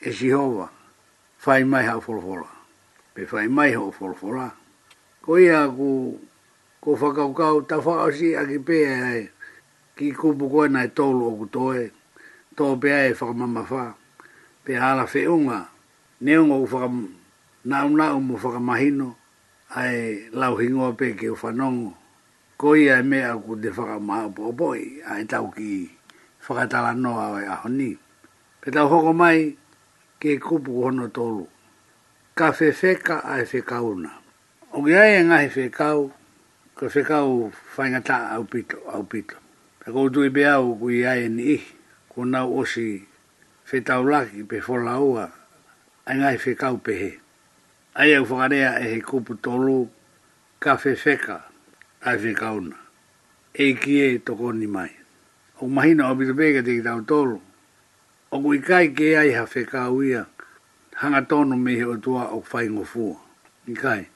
e si hova whai mai hau wholwhora. Pē whai mai hau wholwhora. Ko ia ko, ko whakaukau ta whakausi a ki pē ai ki kupu koe nai tōlu o kutoe to be ai fa mama fa pe ala fe unga ne unga u fa na na u mo fa mahino ai lau hingo pe ke u fa nong ko ia e me a ku de fa ma bo boi ai tau ki fa ta la no ai a honi pe tau ho mai ke ku pu hono tolu ka fe fe ka ai fe ka una o ia e nga fe ka u ka fe ka u fa ta au pito au pito Ako tu ibea u kui ae ni ihi ko nau o si whetaulaki pe whola ua, ai ngai whi kaupehe. Ai au whakarea e he kupu tolu, ka whewheka, ai whi kauna. E ki e toko ni mai. O mahina o bitupeke te ki tau tolu, o kui kai ke ai ha whi ia, hanga tonu me he o tua o whai ngofua. Ni kai,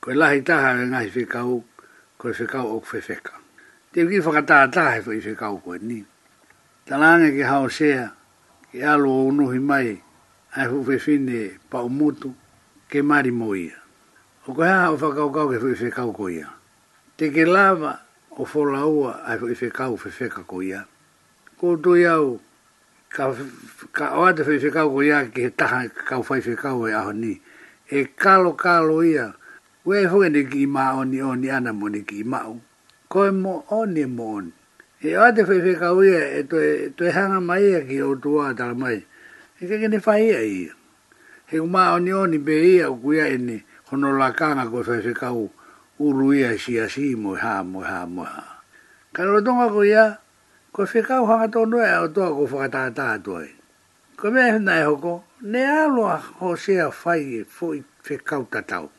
koe lahi taha e ngai whi kau, koe whi kau o whi whi Te ki whakataa taha e whi whi koe ni talanga ke hao sea, ke alo o unuhi mai, ai fuwhewhine pa umutu, ke mari moia. O koe haa o whakaukau ke fuwhewhe kau koia. Te ke lava o wholaua ai fuwhewhe kau fuwhewhe ka koia. Ko tu iau, ka, ka oate fuwhewhe kau koia ke taha kau fuwhewhe kau e aho ni. E kalo kalo ia, ue hoene ki ima oni oni ana mone ki imau. Koe mo oni e mo oni e a te fai fai kau ia e to e, to e hanga mai ia e ki o tua tala mai e ke kene fai ia i he u maa oni oni be ia u kuia e ni hono la kanga ko fe fai kau uru ia si a si mo ha mo ha mo ha ka lo tonga e ko ia ko fai kau hanga tonu e o tua ko fa tata tata tua e ko me e hana e hoko ne alo a ho sea fai e fai fai kau tatau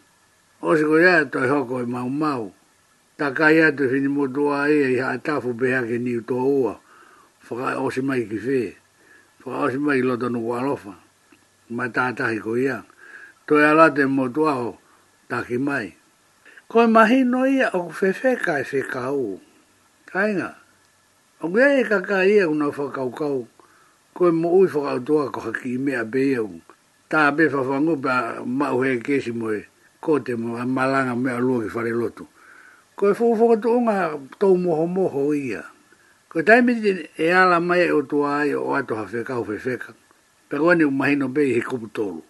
o si ko ia e to hoko e mau mau ta kai atu hini motua e i haa tafu beha ke ni utoa ua. Whaka o mai ki whee. Whaka o mai i loto nuku alofa. Ma tātahi ko ia. Toi ala te motua ho, taki mai. Koe mahi no ia o ku whewe kai whee kau. Kainga. O kia e kaka ia una whakau kau. Koe mo ui whakau toa ko haki i mea beia un. Tā be whawhangu pa mauhe kesi moe. Ko te malanga mea lua ki whare lotu ko e fuu fuu tuunga tau moho moho ia. Ko e taimi ti e ala mai o tua ai o ato hawhika o whewhika. Pero ane umahino bei he kupu tolu.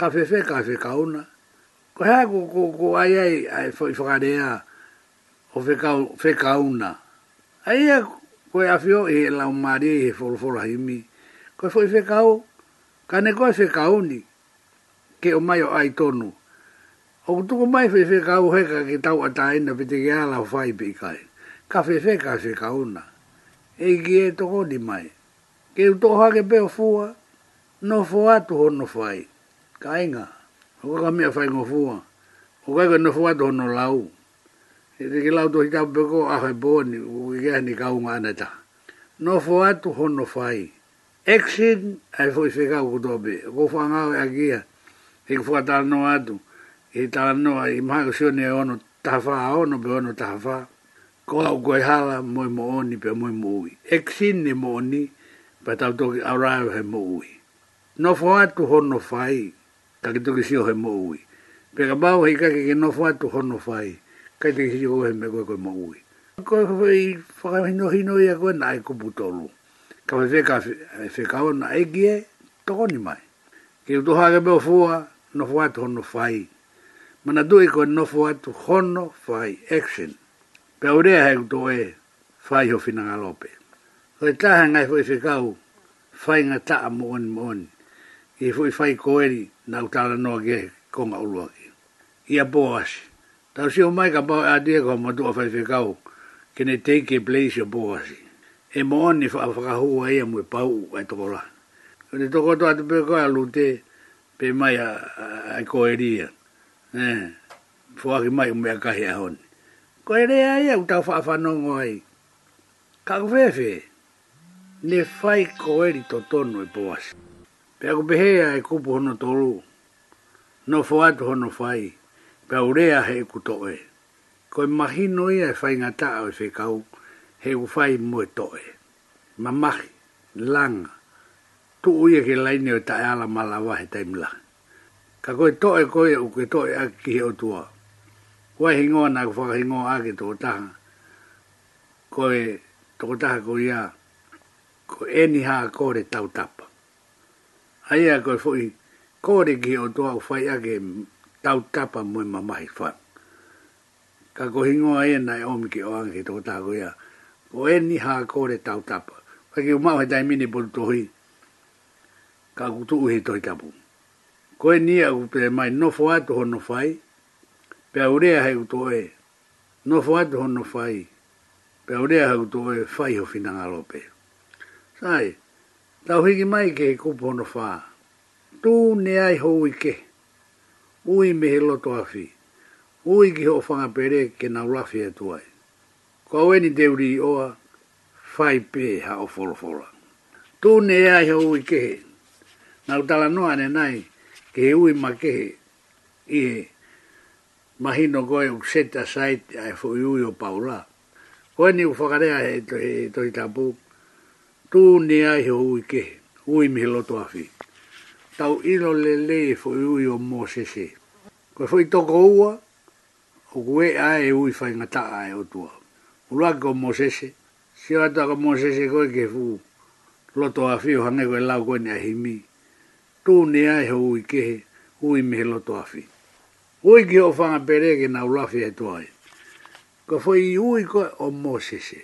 Ka whewhika a whewhika una. Ko hea ko, ko, ko ai ai ai fwi whakarea o whewhika una. A ia ko e awhio e lau maari e he wholwhora himi. Ko e fwi whewhika o. Ka ne ko e whewhika uni. Ke o mai o ai tonu. O ku tuku mai fe ka o au ka ki tau ta ina pite ki ala o fai pi kai. Ka fefe ka fe ka una. E ki e toko di mai. Ke u toko hake peo fua. No fua tu hono fai. Ka inga. O ka mea fai ngo fua. O ka no fua tu hono lau. E te ki lau tu hita ko a fai boni. U ki kia ni ka unga aneta. No fua tu hono fai. Exit ai foi fe ka u kutope. Ko fua ngawe a kia. Hei kufuatala no atu. Hei e tala ai mai maha ko sione e ono tawha a ono pe ono tawha. Ko au koe hala moi mo oni pe moi mo ui. E ksin mo oni pe tau toki au rai he mo ui. No fo atu hono fai kaki toki sio he mo ui. Pe ka bau hei kake ki no fo atu hono fai kai te kisi he me koe koe mo ui. Ko e fai whakahino hino ia koe na e kupu tolu. Ka fai whika whika ona e kie toko ni mai. ke utu hake beo fua no fo atu hono fai mana due ko no fo atu hono fai action pe ore ha to e fai ho fina galope ho ta ha ngai foi fikau fai nga ta mon mon e foi fai ko e na utala no ge ko nga ulo ki ia boas ta si o mai ka ba a die ko mo to fai fikau ke ne take place your boas e mon ni fa fa ho e mo pau e to la ni to ko to atu pe ko a lute pe mai a ko e Eh, fua ki mai umea kahi a honi. Ko e rea ia utau wha whanongo ai. Ka kwewe, ne fai ko eri to tonu e poasi. Pea ko pehea e kupu hono tolu. No fuatu hono whai. Pea urea he e kutoe. Ko e mahino ia e whai ngata au e whekau. He u whai mue toe. Ma mahi, langa. Tu uia ke laine o ta ala malawa he taimilanga ka koe toe koe u koe toe aki ki heo tua. Koe hingoa nā ku whakahingoa aki tō taha. Koe tō taha ko ia, ko ni haa kore tau tapa. Aia koe fui, kore ki o tua u whai aki tau tapa mui mahi whan. Ka ko hingoa e nai omi ki o angi tō taha ko ia, ko ni haa kore tau tapa. Whaki umau he taimini bolu tohi, ka kutu uhe toi tapu. Ka koe ni au pe mai nofo atu hono fai, pe aurea hei uto e, nofo atu hono fai, pe aurea hei uto e fai ho finanga lope. Sai, tau hiki mai ke he kupu hono faa, tū ne ai ho uike, ui me he loto afi, ui ki ho whanga pere ke na lafi e tuai. Ko weni eni te uri oa, fai pe ha o folofora. tu ne ai ho uike, nau tala noa ne nai, ke ui makehe i e mahino koe u seta sait a e fui ui o paula. Koe ni u whakarea he toi tapu, tū ni ai he ui kehe, ui mihi loto afi. Tau ilo le le e fui ui o mō sese. Koe fui toko ua, o kue ai e ui whai ngata ai o tua. Ulua ko mō sese, si o ato ko mō sese koe ke fuu, loto afi o hangeko e lau koe ni ahimii tō ne ai ho ui kehe, hui mehe loto afi. Ui ki o whanga perege na ulafi e tō ai. Ko whai ui koe o Mosese.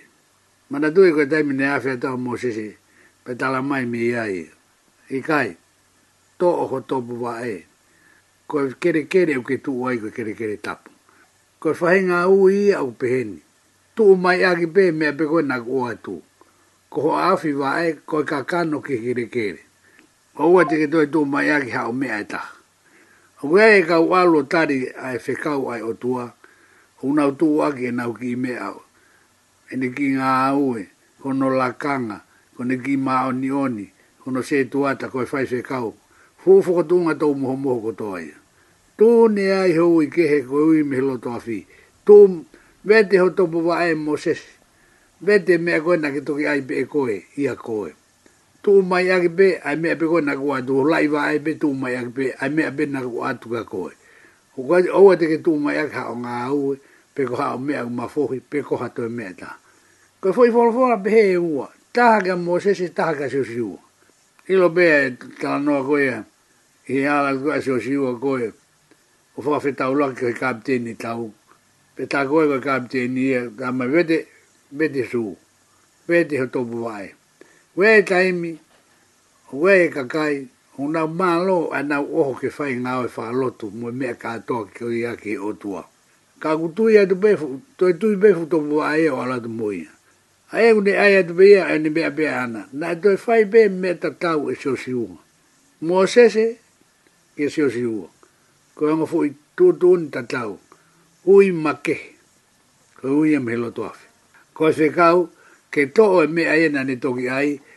Mana tui koe taimi ne afi ata o Mosese, pe tala mai me ai. I kai, tō oho tōpu wa e. Koe kere kere ke tū ai koe kere kere tapu. Koe whahe ngā ui i au peheni. Tū mai aki pe mea pe koe nā kua tū. Koho afi wa e, koe kakano ke kere kere ko ua te ke toi tō mai aki hao mea e ta. O kua e kau alo tari a e whekau ai o tua, o nau tō aki e nau ki mea au. E ne ki ngā aue, ko no lakanga, ko ki mā o oni, kono se tuata ko e whai whekau. Fufu ko tūnga tō muho moho ko tō aia. Tō ne ai hou i kehe ko ui me hilo tō awhi. Tō vete ho tō pua ae mo sesi. Vete mea koe na ki toki ai pe e koe. Ia koe tu mai ake pe, ai mea peko na kua atu, lai wa ai pe tu mai ake pe, ai mea pe na kua atu ka koe. Hukua te oa teke tu mai ake hao ngā au, peko hao mea kuma fohi, peko hato e mea ta. Koe fohi fohi fohi pe he e ua, taha ka mosesi, taha ka siu siu. Ilo pe e tala noa koe, i he ala kua siu siu a koe, o fua fe tau laki koe kapteni tau, pe tā koe koe kapteni ia, e, ka mai vete, vete suu, vete ho topu vai. Vete ho topu vai we taimi we kakai una malo ana oho ke fai nga o fa lotu mo me ka to ki o ya ki o tua ka ku tu ya be to tu be to wa e o la de mo ya ai u ne ai at be ya ne be be ana na to fai be me ta ka u so si u mo se se ki so si u ko mo fu tu tu ni ta tau e e u ui ma ke ko u ya e me lo to af ko se ka ke to me ai na ne to ki ai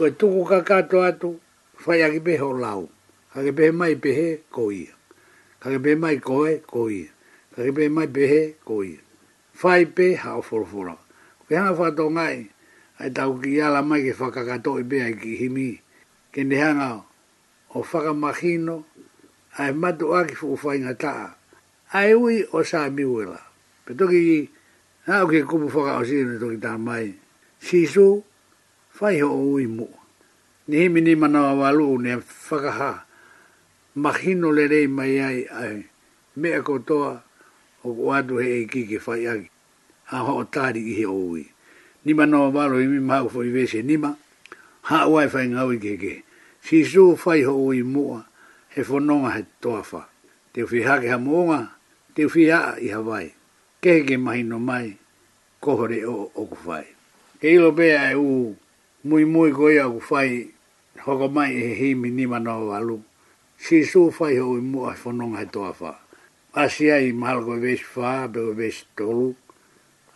ko e tuku kakato atu, whai ake pehe o lau. Kake pe mai pehe, ko ia. Kake pehe mai koe, ko ia. Kake pehe mai pehe, ko ia. Whai pe, ha o Ko ke hanga whato ngai, ai tau ki ala mai ke whakakato i pehe ki himi. Ke ne hanga o whakamahino, ai matu aki fuku whainga taa. Ai ui o sa miwela. Pe toki i, nao ke kupu whaka o sinu toki tā mai. Sisu, Sisu, fai ho o i mu. Ni himi ni mana wa walu ne whakaha. Mahino le rei mai ai ai. Mea kotoa o kuadu he ei kiki fai aki. A ho o tari i he o i. Ni mana wa walu i mi mahu fo i vese nima. Ha uai fai ngau i keke. Si su fai ho o i mua he whanonga he toafa. Te uwhi hake ha mōnga, te uwhi haa i Hawaii. Kehe ke mahi no mai, kohore o okuwhai. Ke ilo bea e uu, mui mui goi au fai hoko mai e hi mi ni mana o alu. Si su fai ho i mua fononga he toa wha. Asia i mahalo koe vesi wha, beko vesi tolu.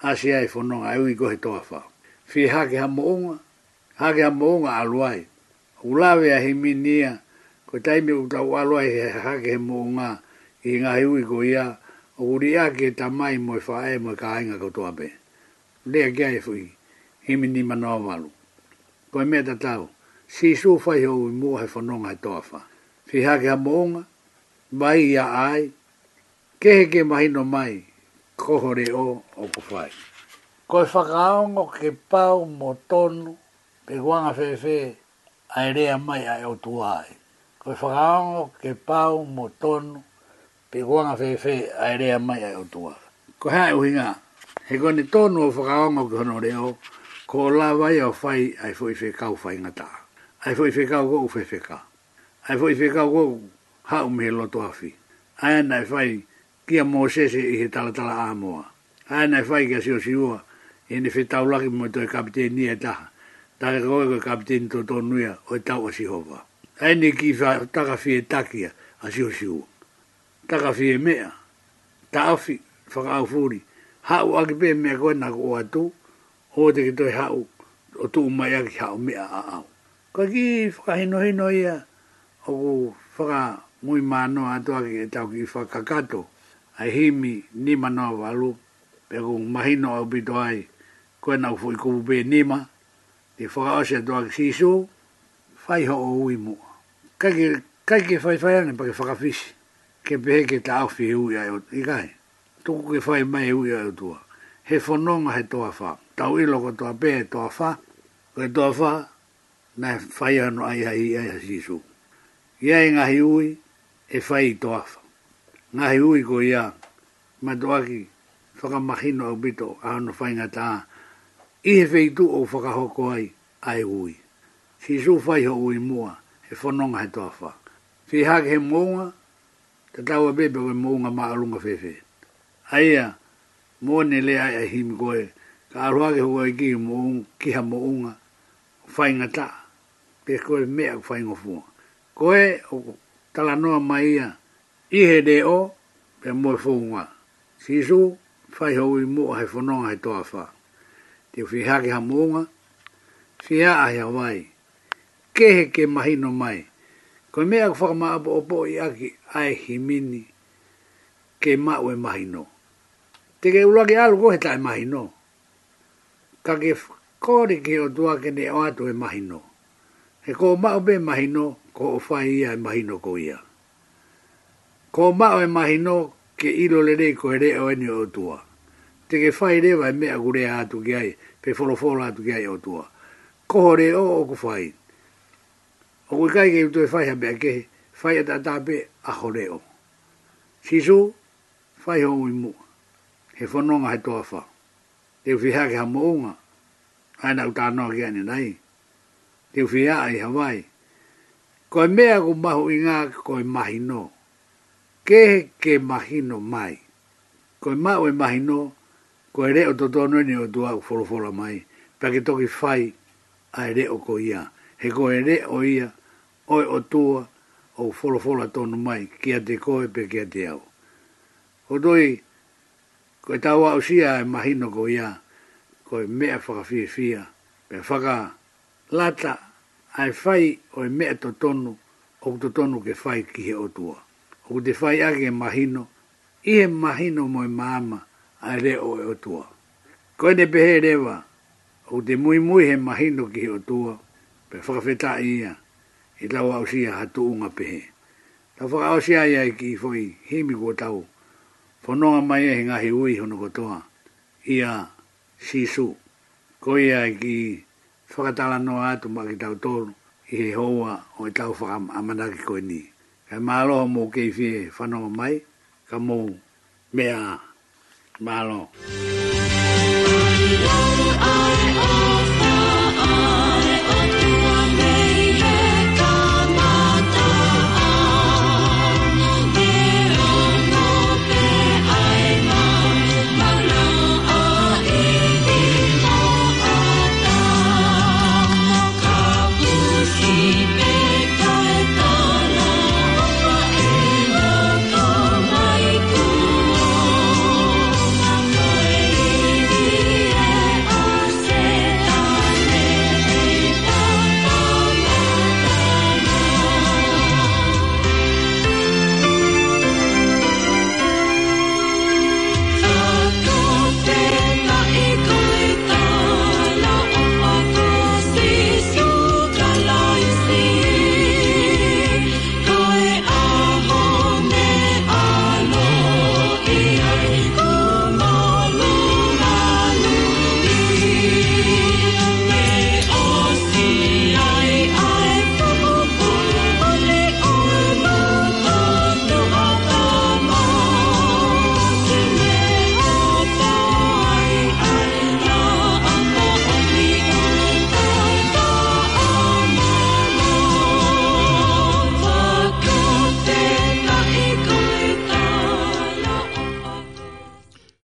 Asia i fononga au i go he toa wha. Fi hake ha moonga, hake ha moonga aluai. Ulawe a hi mi nia, koe taimi utau aluai he hake he moonga i ngā hi ui koe ia. O uri ake e ta mai moe wha e moe ka ainga kotoa pe. Lea kia e fui, hi mi ni mana o walu ko me da tau si su fa yo mo he fo no ngai tofa fi ha ga bonga bai ya ai ke he ke mai no mai ko hore o o ko fai ko fa ke pau mo tonu pe guan a fe fe mai a o tu ai ko fa ga ngo ke pau mo tonu pe guan a fe fe mai a o tu ai ko ha uhinga, hinga he ko ni tonu o fa ga ngo re o ko la vai o fai ai foi i feka fai ngata ai foi i feka o fo i feka ai foi i feka o ha o me lo ai na fai ki a mo se se i he tala tala e e a moa ai na fai ki e sio si o si ua i ni feta o mo to e kapitei ni e ta e koe ko kapitei to to nuia o e tau si hova ai ni ki fa taka fi e takia a si o si ua fi e ta afi whakaufuri ha o agipe me koe na go atu ho te ki toi hau, o tu umai aki hau mea a au. Ko ki whakahino hino ia, o ku whaka mui mano a toa ki e tau ki whakakato, a himi ni manoa walu, pe ku mahino au bito ai, koe nau fui kubu pe nima, i whakaose toa ki sisu, whai ho o ui mua. Kai ki whai whai ane pake whakafisi, ke pehe ke ta au fi hui ai o tukai, tuku ke whai mai hui ai e o tua, he whanonga he toa whaka tau ilo ko toa pe toa fa ko toa fa na fai ano ai ai ai sisu ia e ngahi ui e fai toa fa ngahi ui ko ia ma toa ki whaka mahino au bito a ano fai ngata i he fei tu o whaka hoko ai ai ui sisu fai ho ui mua e whanonga he toa fa fi hake he mounga te tau a bebe ko e mounga maa lunga fefe aia mua ni le ai ai himi koe ai ka roa ke hua iki mo ki ha mo un fai ngata pe ko me a fai ngo fu ko e o tala no mai ia i he de o pe mo fu nga si su fai ho i mo he fu no he to fa te fi ha ki ha mo un fi a ai wai ke he ke mahi no mai ko me a fu ma bo bo i a ki ai himini ke ma we mahi no te ke ulo ke algo eta imagino ka ke kore ke o tua ke ne o atu e mahino. He ko mao be mahino, ko o whai ia e mahino ko ia. Ko mao e mahino, ke ilo le rei ko he o eni o tua. Te ke whai rewa e mea kure a atu ke ai, pe wholoforo atu ki ai o tua. Ko ho re o o ku whai. O kui kai ke utu e whai hape a ke, whai ata tape a ho re o. Sisu, whai hongi mu. He whanonga he toa whau te fiha ke ha mounga, aina u tāno ke ane nai, te fiha ai Hawaii. Koe mea ku mahu i ngā koe mahi no, ke he ke mahi no mai, koe mā oi e mahi no, koe reo to tono ni o tua uforofora mai, pa ke toki fai a e reo ko ia, he koe reo ia, oi o tua, o uforofora tono mai, kia te koe pe kia te au. O doi, ko e tau au sia e mahino ko ia, ko e mea whakawhiwhia, pe whaka lata ai fai o e mea to tonu, o to tonu ke fai ki he o tua. O te whai ake e mahino, i he mahino mo e maama ai re o e o tua. Ko e ne pehe rewa, o te mui mui he mahino ki he o tua, pe whakawhita ia, i tau au sia hatu unga pehe. Tau whaka au sia ia i ki i foi, himi kua tau. Tau Whanonga mai e ngahi ui hono kotoa. Ia sisu. Ko ia ki whakatala no atu ma ki tau tōru. I he houa o i tau whakamanaki koe ni. Kei mālo mō kei whie whanonga mai. Ka mō mea mālo. Mālo.